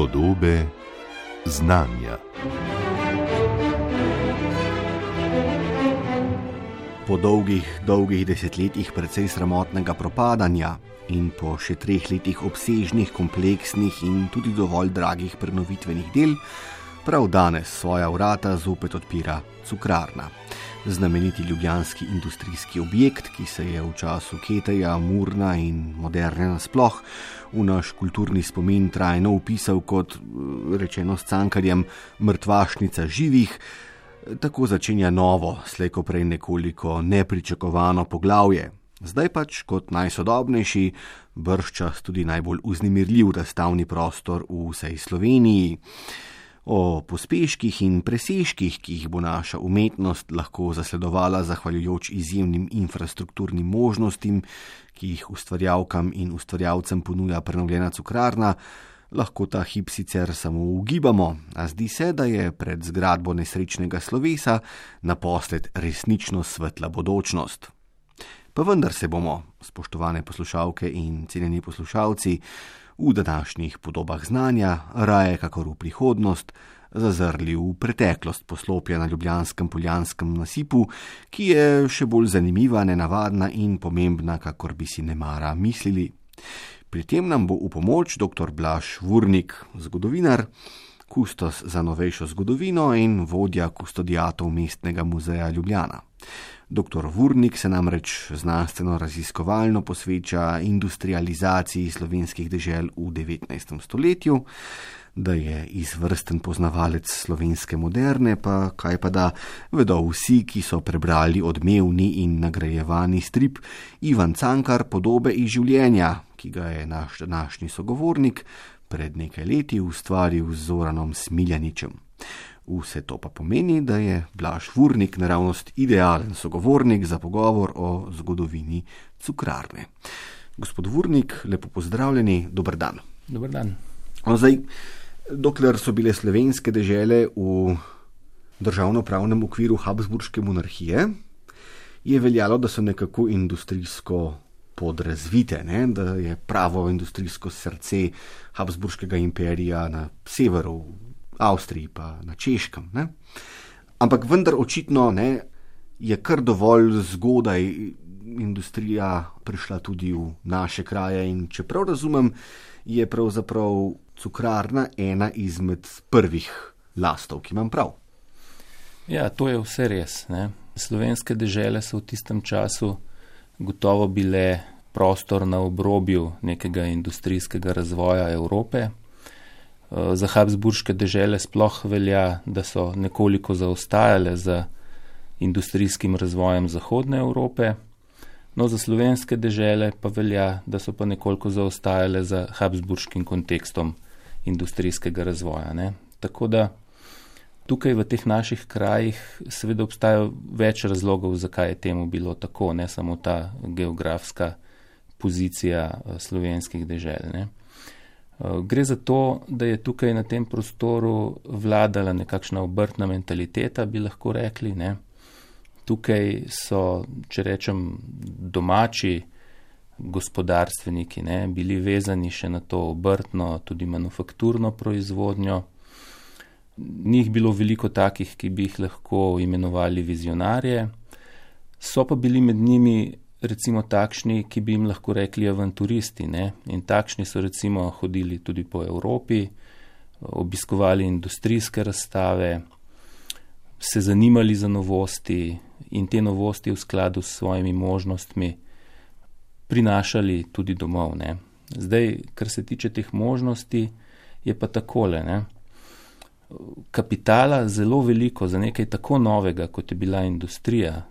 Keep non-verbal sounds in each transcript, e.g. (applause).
Podobe znanja. Po dolgih, dolgih desetletjih precej sramotnega propadanja in po še treh letih obsežnih, kompleksnih in tudi dovolj dragih prenovitvenih del, prav danes svoja vrata zopet odpira cukrarna. Znameniti ljubljanski industrijski objekt, ki se je v času Keteja, Murna in moderne nasploh v naš kulturni spomin trajno upisal kot, rečeno s cankarjem, mrtvašnica živih, tako začenja novo, slejko prej nekoliko nepričakovano poglavje. Zdaj pač kot najsodobnejši, brščas tudi najbolj uznemirljiv razstavni prostor v vsej Sloveniji. O pospeških in presežkih, ki jih bo naša umetnost lahko zasledovala zahvaljujoč izjemnim infrastrukturnim možnostim, ki jih ustvarjalkam in ustvarjalcem ponuja prenovljena cukrarna, lahko ta hip sicer samo ugibamo, a zdi se, da je pred zgradbo nesrečnega slovesa naposled resnično svetla bodočnost. Pa vendar se bomo, spoštovane poslušalke in cenjeni poslušalci, v današnjih podobah znanja, raje kakor v prihodnost, zazrli v preteklost poslopja na Ljubljanskem poljanskem nasipu, ki je še bolj zanimiva, nenavadna in pomembna, kakor bi si ne mara mislili. Pri tem nam bo v pomoč dr. Blaž Vurnik, zgodovinar, kustos za novejšo zgodovino in vodja kustodijatov Mestnega muzeja Ljubljana. Dr. Vurnik se namreč znanstveno raziskovalno posveča industrializaciji slovenskih dežel v 19. stoletju, da je izvrsten poznavalec slovenske moderne, pa kaj pa da vedo vsi, ki so prebrali odmevni in nagrajevani strip Ivan Cankar podobe iz življenja, ki ga je naš današnji sogovornik pred nekaj leti ustvaril z Zoranom Smiljaničem. Vse to pa pomeni, da je Blaž Vurnik naravnost idealen sogovornik za pogovor o zgodovini cukrarne. Gospod Vurnik, lepo pozdravljeni, dober dan. Dober dan. No, zdaj, dokler so bile slovenske dežele v državno-pravnem okviru Habsburške monarhije, je veljalo, da so nekako industrijsko podrazvite, ne? da je pravo industrijsko srce Habsburškega imperija na severu, Avstriji, pa na Češkem. Ne? Ampak vendar očitno ne, je kar dovolj zgodaj industrija prišla tudi v naše kraje in čeprav razumem, je pravzaprav cukrarna ena izmed prvih lastov, ki imam prav. Ja, to je vse res. Ne? Slovenske dežele so v tistem času gotovo bile prostor na obrobju nekega industrijskega razvoja Evrope. Za Habsburške dežele sploh velja, da so nekoliko zaostajale za industrijskim razvojem Zahodne Evrope. No, za slovenske dežele pa velja, da so pa nekoliko zaostajale za Habsburškim kontekstom industrijskega razvoja. Ne. Tako da tukaj v teh naših krajih seveda obstajajo več razlogov, zakaj je temu bilo tako, ne samo ta geografska pozicija eh, slovenskih dežel. Ne. Eh, gre za to, da je tukaj na tem prostoru vladala nekakšna obrtna mentaliteta, bi lahko rekli. Ne. Tukaj so, če rečem, domači gospodarstveniki ne, bili vezani še na to obrtno, tudi manufakturno proizvodnjo. Ni jih bilo veliko takih, ki bi jih lahko imenovali vizionarje, so pa bili med njimi recimo takšni, ki bi jim lahko rekli avanturisti. Ne? In takšni so recimo hodili tudi po Evropi, obiskovali industrijske razstave, se zanimali za novosti in te novosti v skladu s svojimi možnostmi prinašali tudi domov. Ne. Zdaj, kar se tiče teh možnosti, je pa takole. Ne. Kapitala zelo veliko za nekaj tako novega, kot je bila industrija.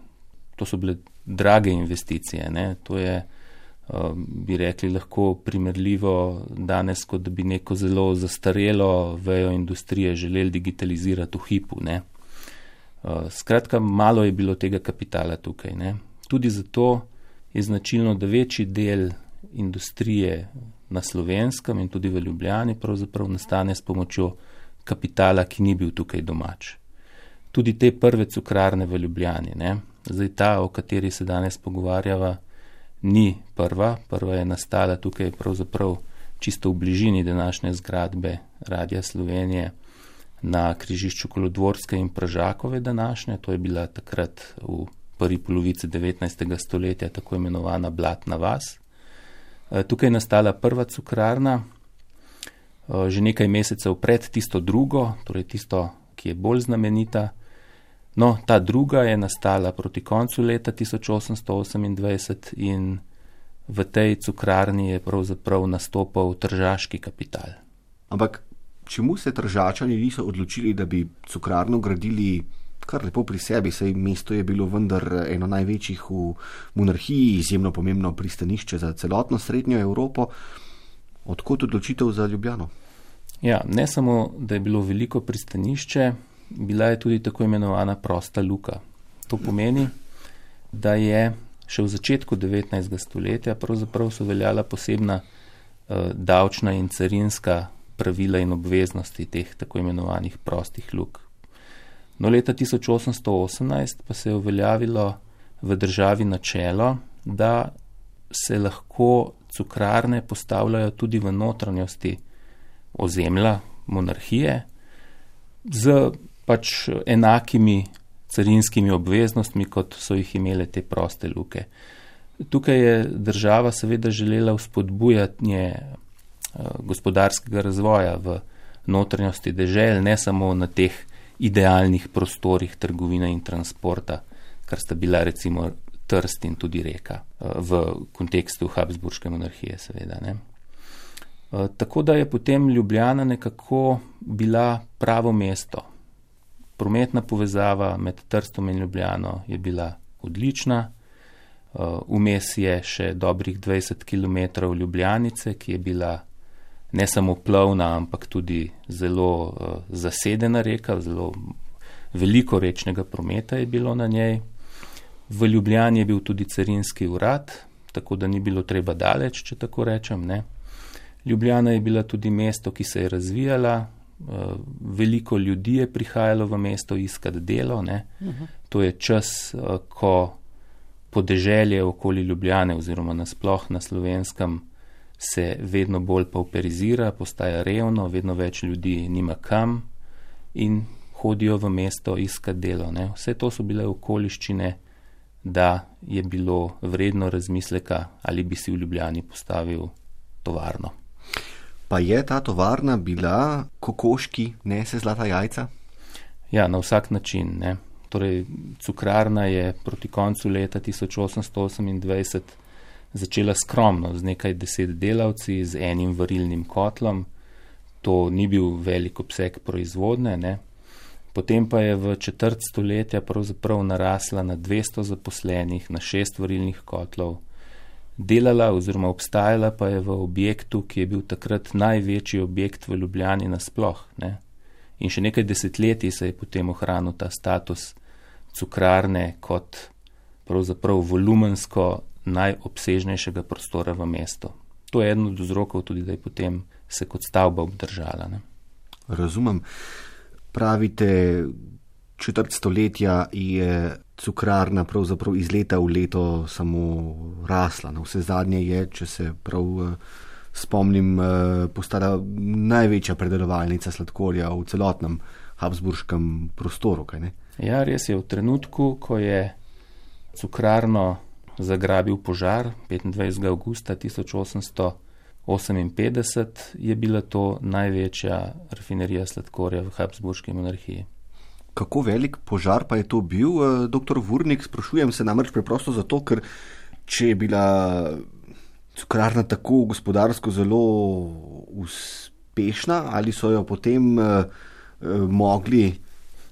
To so bile drage investicije. Ne. To je, eh, bi rekli, lahko primerljivo danes, kot da bi neko zelo zastarelo vejo industrije želeli digitalizirati v hipu. Ne. Eh, skratka, malo je bilo tega kapitala tukaj. Ne. Tudi zato, je značilno, da večji del industrije na slovenskem in tudi v Ljubljani pravzaprav nastane s pomočjo kapitala, ki ni bil tukaj domač. Tudi te prve cukrarne v Ljubljani, ne? Zdaj ta, o kateri se danes pogovarjava, ni prva. Prva je nastala tukaj pravzaprav čisto v bližini današnje zgradbe Radia Slovenije na križišču Kolodvorske in Pražakove današnje. To je bila takrat v prvi polovici 19. stoletja tako imenovana Blatna vas. Eh, tukaj je nastala prva cukrarna, eh, že nekaj mesecev pred tisto drugo, torej tisto, ki je bolj znamenita. No, ta druga je nastala proti koncu leta 1828 in v tej cukrarni je pravzaprav nastopal tržaški kapital. Ampak čemu se tržačani niso odločili, da bi cukrarno gradili kar lepo pri sebi, saj mesto je bilo vendar eno največjih v monarhiji, izjemno pomembno pristanišče za celotno srednjo Evropo. Odkot odločitev za Ljubljano? Ja, ne samo, da je bilo veliko pristanišče, bila je tudi tako imenovana prosta luka. To pomeni, da je še v začetku 19. stoletja pravzaprav so veljala posebna uh, davčna in carinska pravila in obveznosti teh tako imenovanih prostih luk. No, leta 1818 pa se je uveljavilo v državi načelo, da se lahko cukrarne postavljajo tudi v notranjosti ozemlja monarhije z pač enakimi carinskimi obveznostmi, kot so jih imele te proste luke. Tukaj je država seveda želela vzpodbujanje Eh, gospodarskega razvoja v notranjosti dežel, ne samo na teh idealnih prostorih trgovine in transporta, kar sta bila recimo Trst in tudi reka eh, v kontekstu Habsburške monarhije, seveda. Ne. Eh, tako da je potem Ljubljana nekako bila pravo mesto. Prometna povezava med Trstom in Ljubljano je bila odlična. Vmes je še dobrih 20 km Ljubljanice, ki je bila ne samo plovna, ampak tudi zelo uh, zasedena reka, zelo veliko rečnega prometa je bilo na njej. V Ljubljani je bil tudi carinski urad, tako da ni bilo treba daleč, če tako rečem. Ne. Ljubljana je bila tudi mesto, ki se je razvijala, veliko ljudi je prihajalo v mesto iskati delo. Uh mhm. -huh. To je čas, uh, ko podeželje okoli Ljubljane oziroma nasploh na slovenskem se vedno bolj pauperizira, postaja revno, vedno več ljudi nima kam in hodijo v mesto iskati delo. Ne. Vse to so bile okoliščine, da je bilo vredno razmisleka, ali bi si v Ljubljani postavil tovarno. Pa je ta tovarna bila kokoški, ne se zlata jajca? Ja, na vsak način. Ne. Torej, cukrarna je proti koncu leta 1828 začela skromno, z nekaj deset delavci, z enim varilnim kotlom. To ni bil velik obseg proizvodne. Ne. Potem pa je v četrt stoletja pravzaprav narasla na 200 zaposlenih, na šest varilnih kotlov. Delala oziroma obstajala pa je v objektu, ki je bil takrat največji objekt v Ljubljani nasploh. Ne. In še nekaj desetletij se je potem ohranil ta status cukrarne kot pravzaprav volumensko najobsežnejšega prostora v mestu. To je eden od vzrokov tudi, da je potem se kot stavba obdržala. Ne? Razumem. Pravite, četrt stoletja je cukrarna pravzaprav iz leta v leto samo rasla. Na vse zadnje je, če se prav eh, spomnim, eh, postala največja predelovalnica sladkorja v celotnem habsburškem prostoru. Ja, res je. V trenutku, ko je cukrarno zagrabil požar 25. augusta 1858, je bila to največja rafinerija sladkorja v Habsburški monarhiji. Kako velik požar pa je to bil, eh, dr. Vurnik? Sprašujem se namreč preprosto zato, ker če je bila cukrarna tako gospodarsko zelo uspešna, ali so jo potem uh, uh, mogli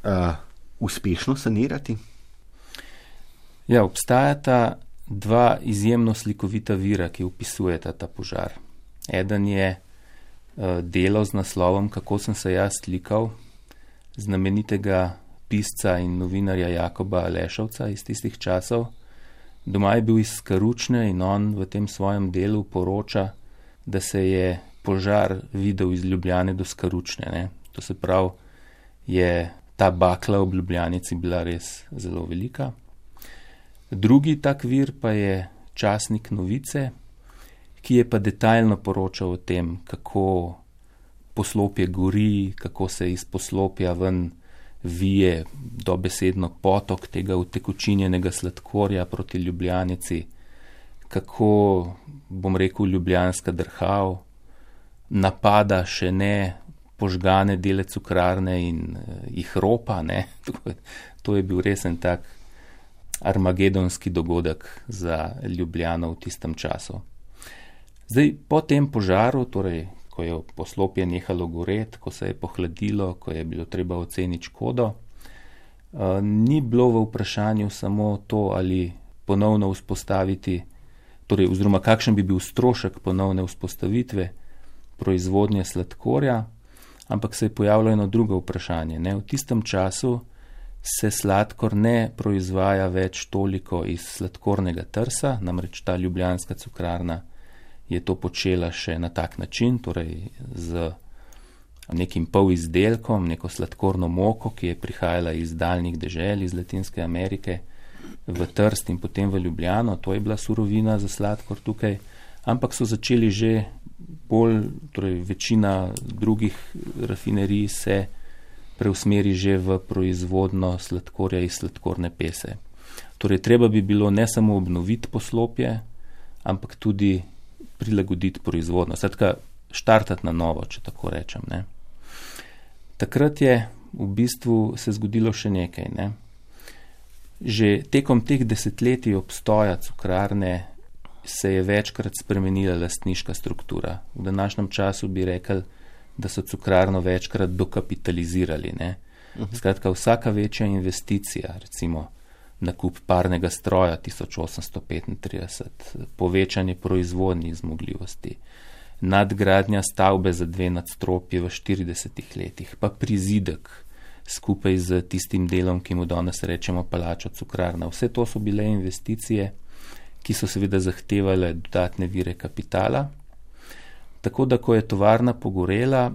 uh, uspešno sanirati? Ja, obstajata dva izjemno slikovita vira, ki opisujeta ta požar. Eden je uh, delo z naslovom Kako sem se jaz slikal, znamenitega pisca in novinarja Jakoba Alešovca iz tistih časov. Doma je bil iz Skaručne in on v tem svojem delu poroča, da se je požar videl iz Ljubljane do Skaručne. Ne? To se pravi, je ta bakla v Ljubljanici bila res zelo velika. Drugi tak vir pa je časnik Novice ki je pa detaljno poročal o tem, kako poslopje gori, kako se iz poslopja ven vije dobesedno potok tega utekočinjenega sladkorja proti Ljubljanici, kako, bom rekel, Ljubljanska drhav napada še ne požgane dele cukrarne in uh, jih ropa. (laughs) to je bil resen tak armagedonski dogodek za Ljubljano v tistem času. Zdaj, po tem požaru, torej, ko je poslopje nehalo goreti, ko se je pohladilo, ko je bilo treba oceniti škodo, uh, ni bilo v vprašanju samo to, ali ponovno vzpostaviti, torej, oziroma kakšen bi bil strošek ponovne vzpostavitve proizvodnje sladkorja, ampak se je pojavilo eno drugo vprašanje. Ne? V tistem času se sladkor ne proizvaja več toliko iz sladkornega trsa, namreč ta ljubljanska cukrarna je to počela še na tak način, torej z nekim pol izdelkom, neko sladkorno moko, ki je prihajala iz daljnih dežel, iz Latinske Amerike v Trst in potem v Ljubljano, to je bila surovina za sladkor tukaj, ampak so začeli že bolj, torej večina drugih rafinerij se preusmeri že v proizvodno sladkorja iz sladkorne pese. Torej, treba bi bilo ne samo obnoviti poslopje, ampak tudi prilagoditi proizvodno. Skratka, štartati na novo, če tako rečem. Ne. Takrat je v bistvu se zgodilo še nekaj. Ne. Že tekom teh desetletij obstoja cukrarne se je večkrat spremenila lastniška struktura. V današnjem času bi rekel, da so cukrarno večkrat dokapitalizirali. Ne? Mhm. Skratka, vsaka večja investicija, recimo nakup parnega stroja 1835, povečanje proizvodnih zmogljivosti, nadgradnja stavbe za dve nadstropje v 40 letih, pa prizidek skupaj z tistim delom, ki mu danes rečemo palačo cukrarna. Vse to so bile investicije, ki so seveda zahtevale dodatne vire kapitala. Tako da, ko je tovarna pogorela,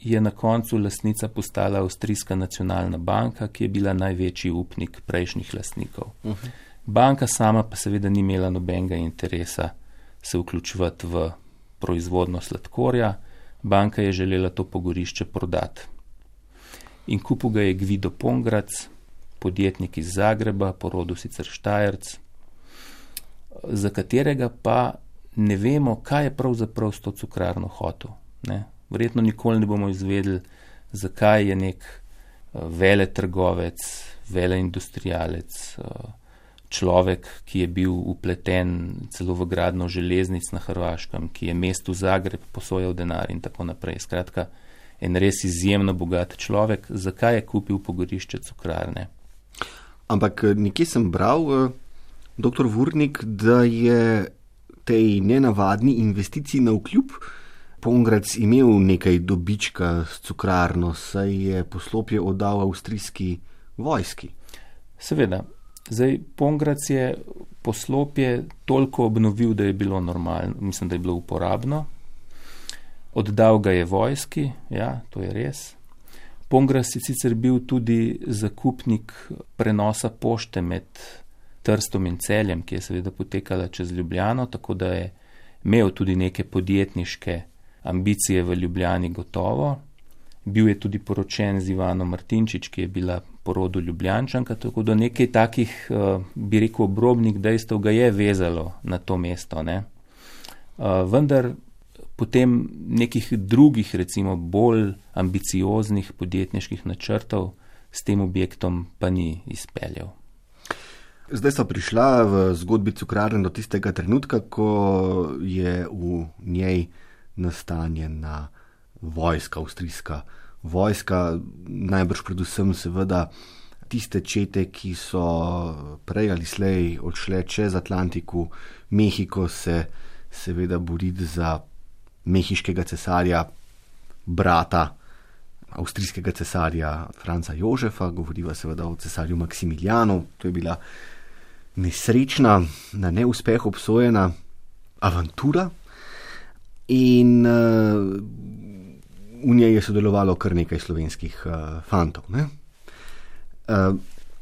je na koncu lasnica postala Avstrijska nacionalna banka, ki je bila največji upnik prejšnjih lasnikov. Uh -huh. Banka sama pa seveda ni imela nobenega interesa se vključevati v proizvodno sladkorja, banka je želela to pogorišče prodati. In kupu ga je Gvido Pongrac, podjetnik iz Zagreba, porodu sicer Štajerc, za katerega pa ne vemo, kaj je pravzaprav s to cukrarno hotel. Ne? Verjetno nikoli ne bomo izvedeli, zakaj je nek uh, vele trgovec, vele industrijalec, uh, eh, človek, ki je bil upleten celo v gradno železnic na Hrvaškem, ki je mestu Zagreb posojal denar in tako naprej. Skratka, en res izjemno bogat človek, zakaj je kupil pogorišče cukrarne. Ampak eh, nekje sem bral, dr. Vurnik, da je tej nenavadni investiciji na vkljub Pongrac imel nekaj dobička s cukrarno, saj je poslopje oddal avstrijski vojski. Seveda. Zdaj, Pongrac je poslopje toliko obnovil, da je bilo normalno, mislim, da je bilo uporabno. Oddal ga je vojski, ja, to je res. Pongrac je sicer bil tudi zakupnik prenosa pošte med Trstom in Celjem, ki je seveda potekala čez Ljubljano, tako da je imel tudi neke podjetniške ambicije v Ljubljani gotovo. Bil je tudi poročen z Ivano Martinčič, ki je bila porodu Ljubljančanka, tako da nekaj takih, eh, bi rekel, obrobnih dejstev ga je vezalo na to mesto. Ne? Eh, vendar potem nekih drugih, recimo bolj ambicioznih podjetniških načrtov s tem objektom pa ni izpeljal. Zdaj so prišla v zgodbi cukrarne do tistega trenutka, ko je v njej nastanjena vojska, avstrijska vojska, najbrž predvsem seveda tiste čete, ki so prej ali slej odšle čez Atlantiku, Mehiko se seveda boriti za mehiškega cesarja, brata avstrijskega cesarja Franca Jožefa, govoriva seveda o cesarju Maksimilijanu, to je bila nesrečna, na neuspeh obsojena avantura. In uh, v njej je sodelovalo kar nekaj slovenskih uh, fantov. Uh,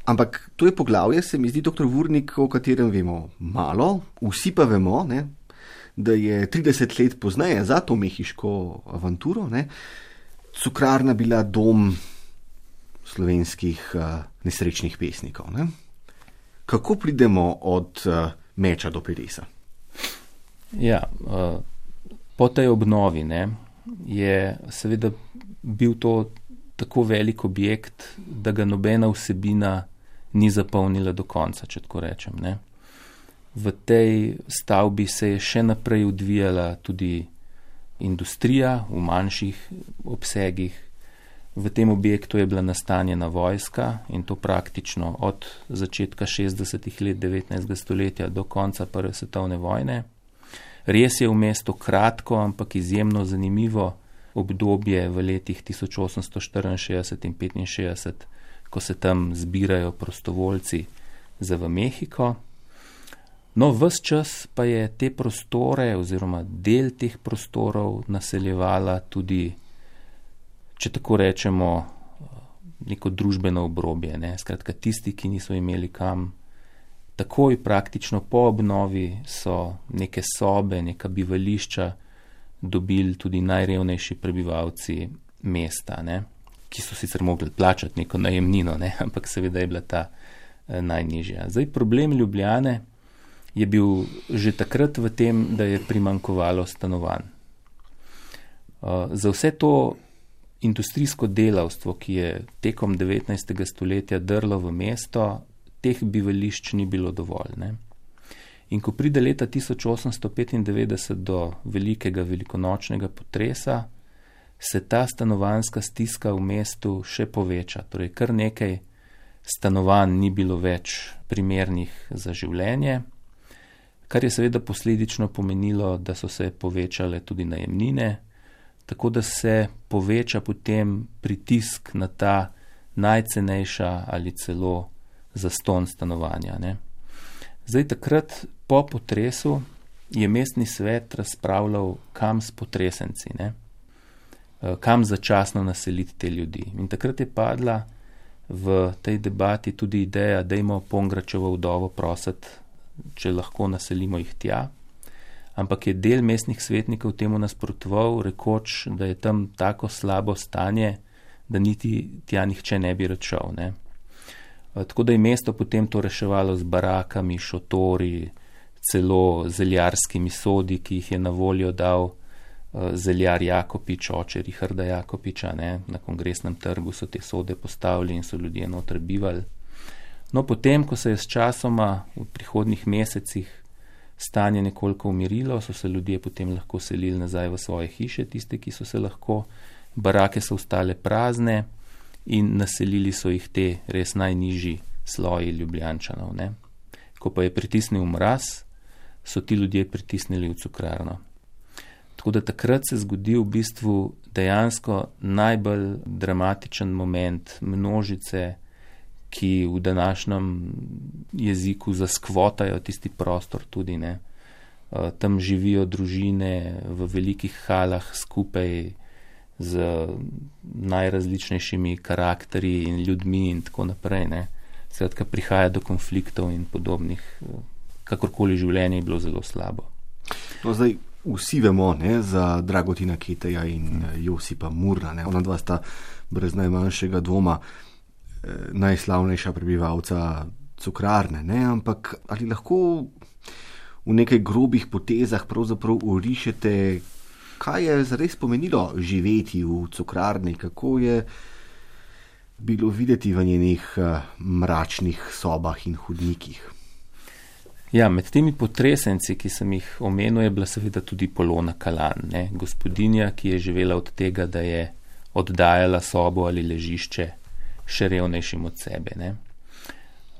ampak to je poglavje, se mi zdi, doktor Vurnik, o katerem vemo malo, vsi pa vemo, ne, da je 30 let pozneje za to mehiško avanturo ne, cukrarna bila dom slovenskih uh, nesrečnih pesnikov. Ne. Kako pridemo od uh, meča do peresa? Ja, uh, po tej obnovi ne, je seveda bil to tako velik objekt, da ga nobena vsebina ni zapolnila do konca, če tako rečem. Ne. V tej stavbi se je še naprej odvijala tudi industrija v manjših obsegih. V tem objektu je bila nastanjena vojska in to praktično od začetka 60-ih let 19. stoletja do konca Prve svetovne vojne. Res je v mestu kratko, ampak izjemno zanimivo obdobje v letih 1864 in 65, ko se tam zbirajo prostovoljci za v Mehiko. No, vse čas pa je te prostore oziroma del teh prostorov naseljevala tudi, če tako rečemo, neko družbeno obrobje. Ne? Skratka, tisti, ki niso imeli kam, takoj praktično po obnovi so neke sobe, neka bivališča dobili tudi najrevnejši prebivalci mesta, ne? ki so sicer mogli plačati neko najemnino, ne? (laughs) ampak seveda je bila ta eh, najnižja. Zdaj, problem Ljubljane je bil že takrat v tem, da je primankovalo stanovanj. Uh, za vse to industrijsko delavstvo, ki je tekom 19. stoletja drlo v mesto, teh bivališč ni bilo dovolj. Ne? In ko pride leta 1895 do velikega velikonočnega potresa, se ta stanovanska stiska v mestu še poveča. Torej, kar nekaj stanovanj ni bilo več primernih za življenje, kar je seveda posledično pomenilo, da so se povečale tudi najemnine, tako da se poveča potem pritisk na ta najcenejša ali celo zaston stanovanja. Ne. Zdaj, takrat po potresu je mestni svet razpravljal, kam s potresenci, ne? Eh, kam začasno naseliti te ljudi. In takrat je padla v tej debati tudi ideja, da imamo Pongračevo vdovo prositi, če lahko naselimo jih tja. Ampak je del mestnih svetnikov temu nasprotoval, rekoč, da je tam tako slabo stanje, da niti tja nihče ne bi račal. Ne? Eh, tako da je mesto potem to reševalo z barakami, šotori, celo zeljarskimi sodi, ki jih je na voljo dal uh, zeljar Jakopič, oče Richarda Jakopiča. Ne? Na kongresnem trgu so te sode postavili in so ljudje noter bivali. No, potem, ko se je s časoma v prihodnih mesecih stanje nekoliko umirilo, so se ljudje potem lahko selili nazaj v svoje hiše, tiste, ki so se lahko, barake so ostale prazne in naselili so jih te res najnižji sloji ljubljančanov. Ne? Ko pa je pritisnil mraz, so ti ljudje pritisnili v cukrarno. Tako da takrat se zgodi v bistvu dejansko najbolj dramatičen moment množice, ki v današnjem jeziku zaskvotajo tisti prostor tudi ne. Eh, tam živijo družine v velikih halah skupaj z najrazličnejšimi karakteri in ljudmi in tako naprej. Ne. Skratka, prihaja do konfliktov in podobnih kakorkoli življenje je bilo zelo slabo. No, zdaj, vsi vemo ne, za Dragotina Kiteja in hmm. Josipa Murna. Ne. Ona dva sta brez najmanjšega dvoma eh, najslavnejša prebivalca cukrarne. Ne. Ampak ali lahko v nekaj grobih potezah pravzaprav urišete, kaj je zares pomenilo živeti v cukrarni, kako je bilo videti v njenih uh, mračnih sobah in hudnikih. Ja, med temi potresenci, ki sem jih omenil, je bila seveda tudi Polona Kalan, ne? gospodinja, ki je živela od tega, da je oddajala sobo ali ležišče še revnejšim od sebe.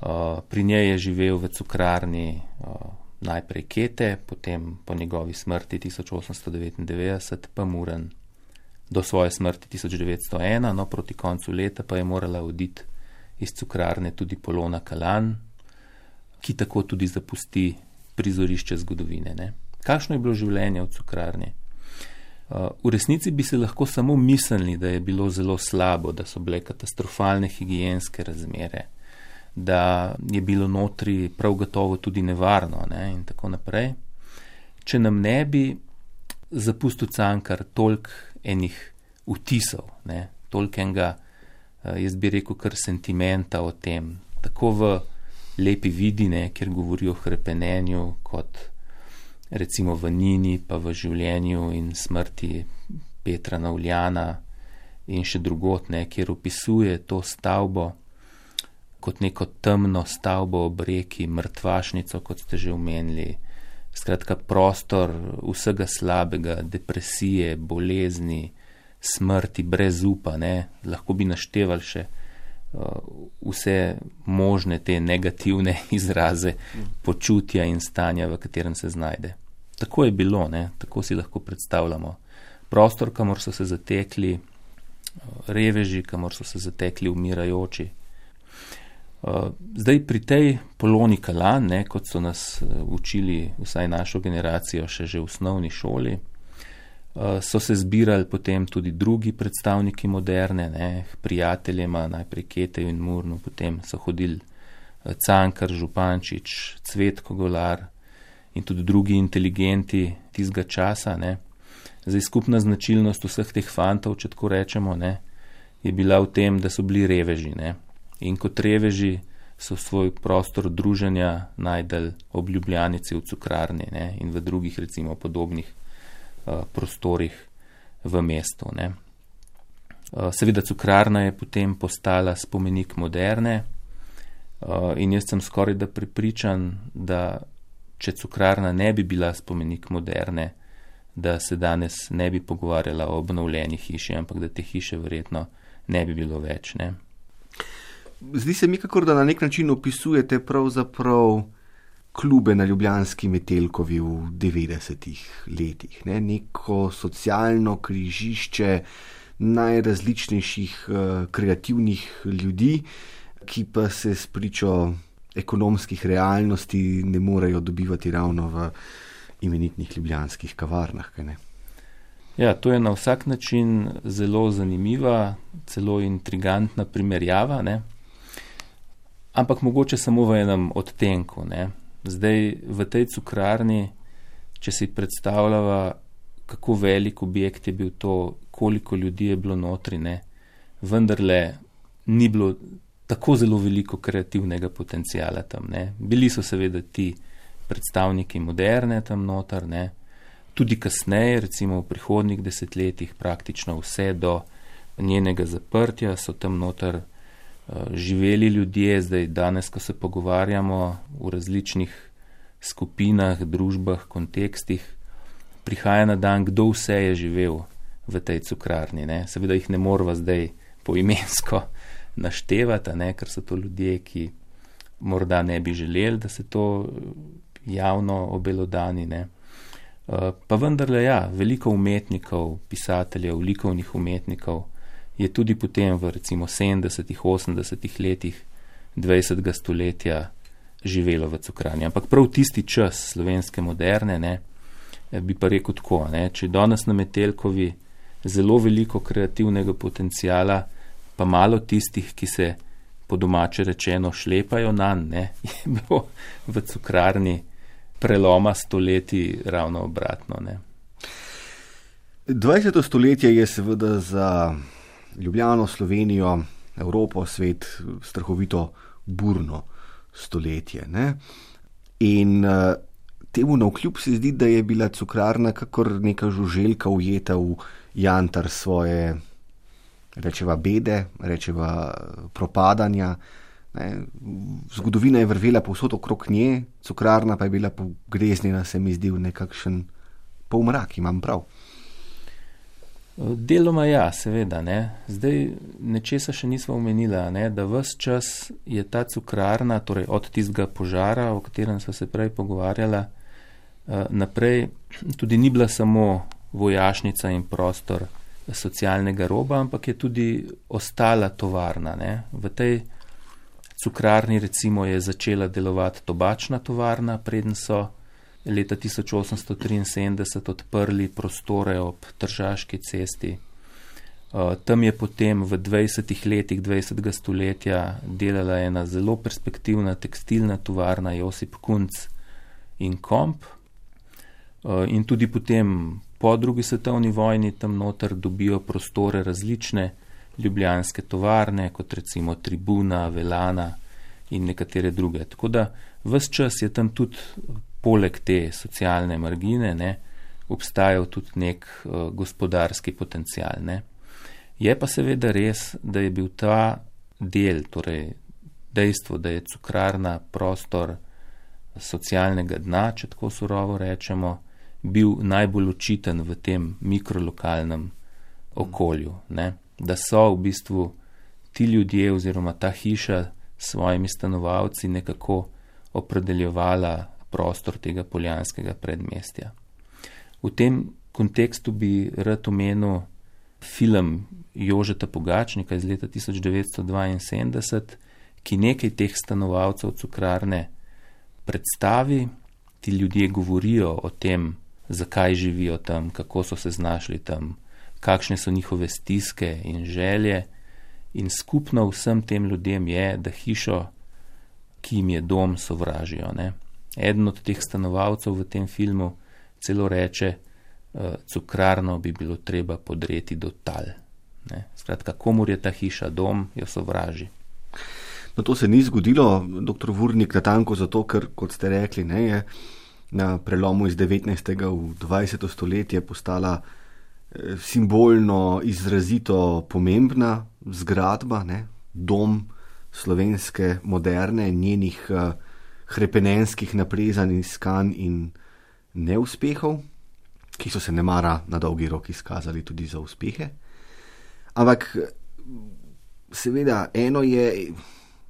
Uh, pri njej je živel v cukrarni uh, najprej Kete, potem po njegovi smrti 1899 pa Muren do svoje smrti 1901, no proti koncu leta pa je morala oditi iz cukrarne tudi Polona Kalan, ki tako tudi zapusti prizorišče zgodovine. Ne? Kakšno je bilo življenje v cukrarni? Uh, v resnici bi se lahko samo mislili, da je bilo zelo slabo, da so bile katastrofalne higijenske razmere, da je bilo notri prav gotovo tudi nevarno ne? in tako naprej. če nam ne bi zapustil cankar toliko enih vtisov, ne, toliko enega, eh, jaz bi rekel, kar sentimenta o tem, tako v lepi vidine, kjer govorijo o hrepenenju, kot recimo v Nini, pa v življenju in smrti Petra Navljana in še drugot, ne, kjer opisuje to stavbo kot neko temno stavbo ob reki, mrtvašnico, kot ste že omenili. Skratka, prostor vsega slabega, depresije, bolezni, smrti, brez upa, ne? lahko bi naštevali še uh, vse možne te negativne (laughs) izraze počutja in stanja, v katerem se znajde. Tako je bilo, ne? tako si lahko predstavljamo. Prostor, kamor so se zatekli uh, reveži, kamor so se zatekli umirajoči. Uh, zdaj pri tej poloni kalan, ne, kot so nas uh, učili vsaj našo generacijo še že v osnovni šoli, uh, so se zbirali potem tudi drugi predstavniki moderne, ne, prijateljema, najprej Ketev in Murno, potem so hodili Cankar, Župančič, Cvetko Golar in tudi drugi inteligenti tistega časa. Ne. Zdaj skupna značilnost vseh teh fantov, če tako rečemo, ne, je bila v tem, da so bili reveži. Ne in kot reveži so svoj prostor druženja najdel ob Ljubljanici v cukrarni ne, in v drugih recimo podobnih uh, prostorih v mestu. Ne. Uh, seveda cukrarna je potem postala spomenik moderne uh, in jaz sem skoraj da pripričan, da če cukrarna ne bi bila spomenik moderne, da se danes ne bi pogovarjala o obnovljeni hiši, ampak da te hiše verjetno ne bi bilo več. Ne. Zdi se mi, kako da na nek način opisujete pravzaprav klube na Ljubljanski Metelkovi v 90-ih letih. Ne? Neko socialno križišče najrazličnejših uh, kreativnih ljudi, ki pa se s pričo ekonomskih realnosti ne morejo dobivati ravno v imenitnih ljubljanskih kavarnah. Ja, to je na vsak način zelo zanimiva, celo intrigantna primerjava. Ne? Ampak mogoče samo v enem odtenku. Ne. Zdaj v tej cukrarni, če si predstavljava, kako velik objekt je bil to, koliko ljudi je bilo notri, ne, vendarle ni bilo tako zelo veliko kreativnega potencijala tam. Ne. Bili so seveda ti predstavniki moderne tam noter, ne. tudi kasneje, recimo v prihodnih desetletjih, praktično vse do njenega zaprtja so tam noter živeli ljudje, zdaj danes, ko se pogovarjamo v različnih skupinah, družbah, kontekstih, prihaja na dan, kdo vse je živel v tej cukrarni. Ne? Seveda jih ne moramo zdaj poimensko (laughs) naštevati, ne? ker so to ljudje, ki morda ne bi želeli, da se to javno obelodani. Ne? Pa vendarle, ja, veliko umetnikov, pisateljev, likovnih umetnikov, je tudi potem v recimo 70-ih, 80-ih letih 20. stoletja živelo v cukrani. Ampak prav tisti čas slovenske moderne, ne, bi pa rekel tako, ne, če danes na Metelkovi zelo veliko kreativnega potencijala, pa malo tistih, ki se po domače rečeno šlepajo na ne, (laughs) je bilo v cukrarni preloma stoletji ravno obratno. Ne. 20. stoletje je seveda za Ljubljano, Slovenijo, Evropo, svet, strahovito burno stoletje. Ne? In uh, temu na vkljub se zdi, da je bila cukrarna kakor neka žuželka ujeta v jantar svoje, rečeva, bede, rečeva, propadanja. Ne? Zgodovina je vrvela povsod okrog nje, cukrarna pa je bila pogreznjena, se mi zdi, v nekakšen polmrak, imam prav. Deloma ja, seveda. Ne. Zdaj nečesa še nismo omenili, da vse čas je ta cukrarna, torej od tistega požara, o katerem smo se prej pogovarjali, eh, naprej tudi ni bila samo vojašnica in prostor socialnega roba, ampak je tudi ostala tovarna. Ne. V tej cukrarni recimo je začela delovati tobačna tovarna, preden so leta 1873 odprli prostore ob Tržaški cesti. Uh, tam je potem v 20 letih 20. stoletja delala ena zelo perspektivna tekstilna tovarna Josip Kunc in Komp. in tudi potem po drugi svetovni vojni tam noter dobijo prostore različne ljubljanske tovarne, kot recimo Tribuna, Velana in nekatere druge. Tako da vse čas je tam tudi poleg te socialne margine, ne, obstajal tudi nek uh, gospodarski potencial. Ne. Je pa seveda res, da je bil ta del, torej dejstvo, da je cukrarna prostor socialnega dna, če tako surovo rečemo, bil najbolj očiten v tem mikrolokalnem okolju. Ne. Da so v bistvu ti ljudje oziroma ta hiša s svojimi stanovalci nekako opredeljevala prostor tega poljanskega predmestja. V tem kontekstu bi rad omenil film Jožeta Pogačnika iz leta 1972, ki nekaj teh stanovalcev cukrarne predstavi, ti ljudje govorijo o tem, zakaj živijo tam, kako so se znašli tam, kakšne so njihove stiske in želje. In skupno vsem tem ljudem je, da hišo, ki jim je dom, sovražijo. Ne? Eden od teh stanovalcev v tem filmu celo reče, uh, cukrarno bi bilo treba podreti do tal. Ne? Skratka, komur je ta hiša dom, jo sovraži. No, to se ni zgodilo, doktor Vurnik, na tanko zato, ker, kot ste rekli, ne, je na prelomu iz 19. v 20. stoletje postala eh, simbolno izrazito pomembna zgradba, ne, dom slovenske moderne in njenih uh, hrepenenskih naprezanj, iskanj in neuspehov, ki so se ne mara na dolgi rok izkazali tudi za uspehe. Ampak, seveda, eno je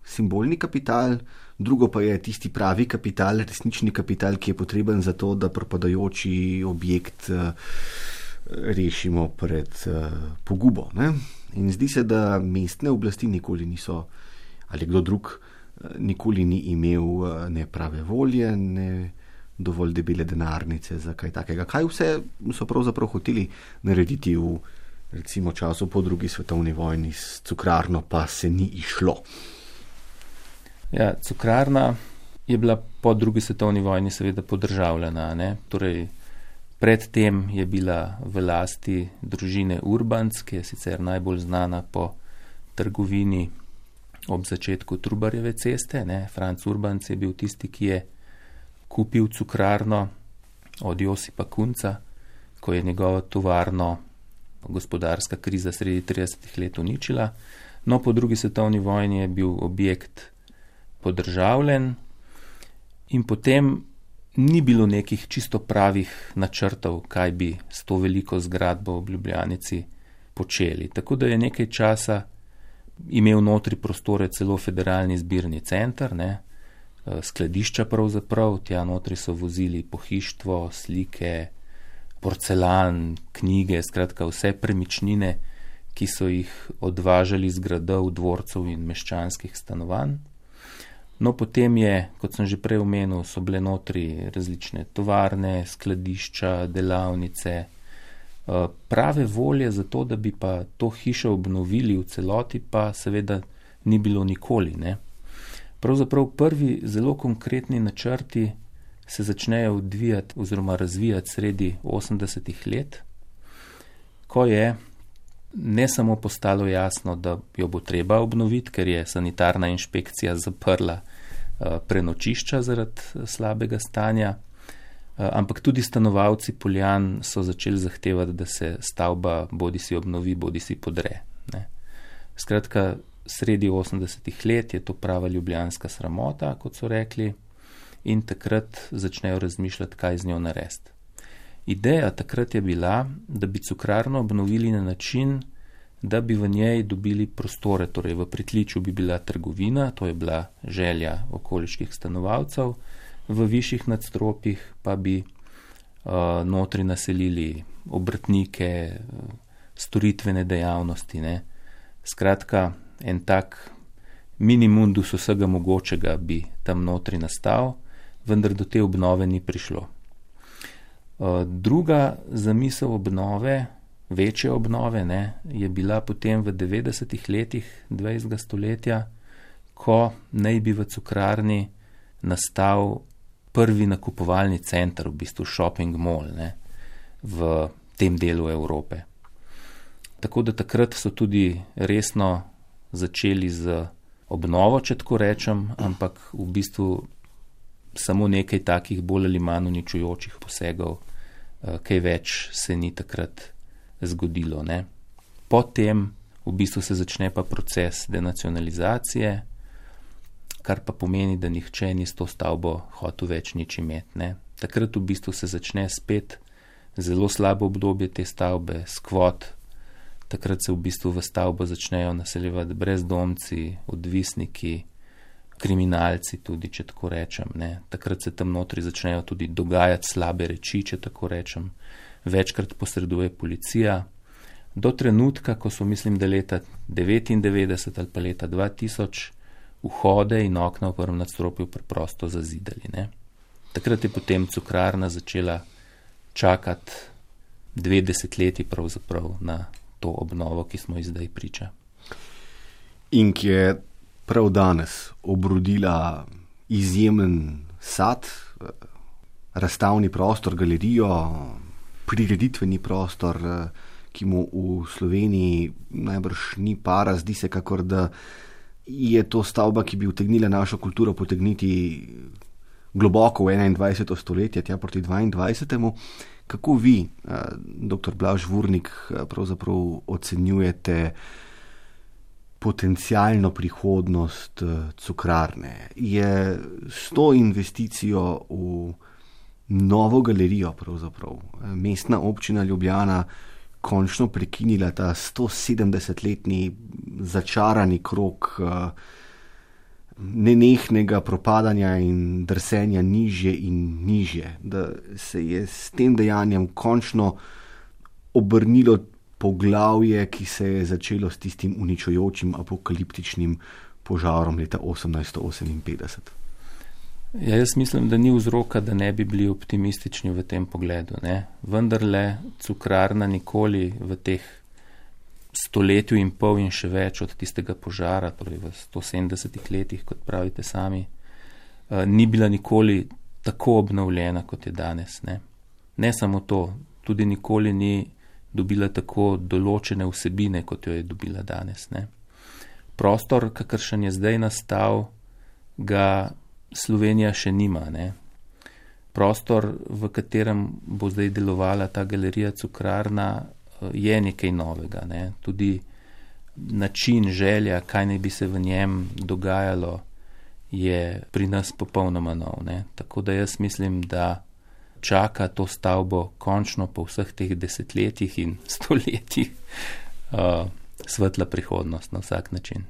simbolni kapital, drugo pa je tisti pravi kapital, resnični kapital, ki je potreben za to, da propadajoči objekt uh, rešimo pred uh, pogubo. Ne? In zdi se, da mestne oblasti nikoli niso, ali kdo drug, nikoli ni imel eh, ne prave volje, ne dovolj debele denarnice za kaj takega. Kaj vse so pravzaprav hoteli narediti v recimo, času po drugi svetovni vojni s cukrarno, pa se ni išlo. Ja, cukrarna je bila po drugi svetovni vojni seveda podržavljena. Torej, predtem je bila v lasti družine Urbans, ki je sicer najbolj znana po trgovini ob začetku Trubarjeve ceste. Ne. Franc Urbanc je bil tisti, ki je kupil cukrarno od Josipa Kunca, ko je njegovo tovarno gospodarska kriza sredi 30 let uničila. No, po drugi svetovni vojni je bil objekt podržavljen in potem ni bilo nekih čisto pravih načrtov, kaj bi s to veliko zgradbo v Ljubljanici počeli. Tako da je nekaj časa imel notri prostore celo federalni zbirni center, ne, eh, skladišča pravzaprav, tja notri so vozili pohištvo, slike, porcelan, knjige, skratka vse premičnine, ki so jih odvažali z gradov, dvorcev in meščanskih stanovanj. No, potem je, kot sem že prej omenil, so bile notri različne tovarne, skladišča, delavnice, prave volje za to, da bi pa to hišo obnovili v celoti, pa seveda ni bilo nikoli. Ne. Pravzaprav prvi zelo konkretni načrti se začnejo odvijati oziroma razvijati sredi 80-ih let, ko je ne samo postalo jasno, da jo bo treba obnoviti, ker je sanitarna inšpekcija zaprla uh, prenočišča zaradi slabega stanja, Eh, ampak tudi stanovalci Poljan so začeli zahtevati, da se stavba bodi si obnovi, bodi si podre. Ne. Skratka, sredi 80-ih let je to prava ljubljanska sramota, kot so rekli, in takrat začnejo razmišljati, kaj z njo narediti. Ideja takrat je bila, da bi cukrarno obnovili na način, da bi v njej dobili prostore, torej v pritličju bi bila trgovina, to je bila želja okoliških stanovalcev, v višjih nadstropjih pa bi uh, notri naselili obrtnike, storitvene dejavnosti. Ne. Skratka, en tak minimundus vsega mogočega bi tam notri nastal, vendar do te obnove ni prišlo. Uh, druga zamisel obnove, večje obnove, ne, je bila potem v 90-ih letih 20. stoletja, ko naj bi v cukrarni nastal prvi nakupovalni center, v bistvu shopping mall ne, v tem delu Evrope. Tako da takrat so tudi resno začeli z obnovo, če tako rečem, ampak v bistvu samo nekaj takih bolj ali manj uničujočih posegov, eh, kaj več se ni takrat zgodilo. Ne. Potem v bistvu se začne pa proces denacionalizacije, kar pa pomeni, da nihče ni s to stavbo hotel več nič imeti. Ne. Takrat v bistvu se začne spet zelo slabo obdobje te stavbe, skvot. Takrat se v bistvu v stavbo začnejo naseljevati brezdomci, odvisniki, kriminalci, tudi če tako rečem. Ne. Takrat se tam notri začnejo tudi dogajati slabe reči, če tako rečem. Večkrat posreduje policija. Do trenutka, ko so, mislim, da leta 99 ali pa leta 2000 vhode in okna v prvem nadstropju preprosto zazidali. Ne. Takrat je potem cukrarna začela čakati dve desetletji pravzaprav na to obnovo, ki smo ji zdaj priča. In ki je prav danes obrodila izjemen sad, razstavni prostor, galerijo, prireditveni prostor, ki mu v Sloveniji najbrž ni para, zdi se, kakor da je to stavba, ki bi utegnila našo kulturo potegniti globoko v 21. stoletje, tja proti 22. Kako vi, dr. Blaž Vurnik, pravzaprav ocenjujete? potencijalno prihodnost eh, cukrarne. Je s to investicijo v novo galerijo, pravzaprav eh, mestna občina Ljubljana, končno prekinila ta 170-letni začarani krok eh, nenehnega propadanja in drsenja nižje in nižje, da se je s tem dejanjem končno obrnilo poglavje, ki se je začelo s tistim uničujočim apokaliptičnim požarom leta 1858. Ja, jaz mislim, da ni vzroka, da ne bi bili optimistični v tem pogledu. Ne? Vendar le cukrarna nikoli v teh stoletju in pol in še več od tistega požara, torej v 170 letih, kot pravite sami, eh, ni bila nikoli tako obnovljena, kot je danes. Ne, ne samo to, tudi nikoli ni dobila tako določene vsebine, kot jo je dobila danes. Ne. Prostor, kakršen je zdaj nastal, ga Slovenija še nima. Ne. Prostor, v katerem bo zdaj delovala ta galerija Cukrarna, je nekaj novega. Ne. Tudi način, želja, kaj naj bi se v njem dogajalo, je pri nas popolnoma nov. Ne. Tako da jaz mislim, da čaka to stavbo končno po vseh teh desetletjih in stoletjih uh, svetla prihodnost na vsak način.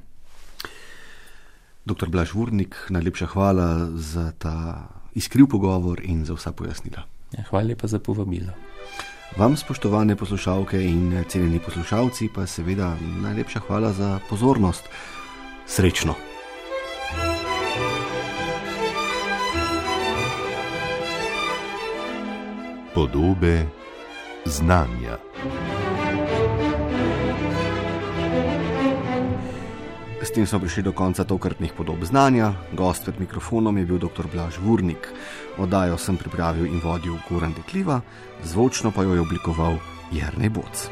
Doktor Blaž Vurnik, najlepša hvala za ta iskriv pogovor in za vsa pojasnila. Ja, hvala lepa za povabilo. Vam, spoštovane poslušalke in cenjeni poslušalci, pa seveda najlepša hvala za pozornost. Srečno! Podobe znanja. S tem smo prišli do konca tokratnih podob znanja. Gost pred mikrofonom je bil dr. Blaž Vurnik. Oddajo sem pripravil in vodil Goran Dekliva, zvočno pa jo je oblikoval Jrnej Boc.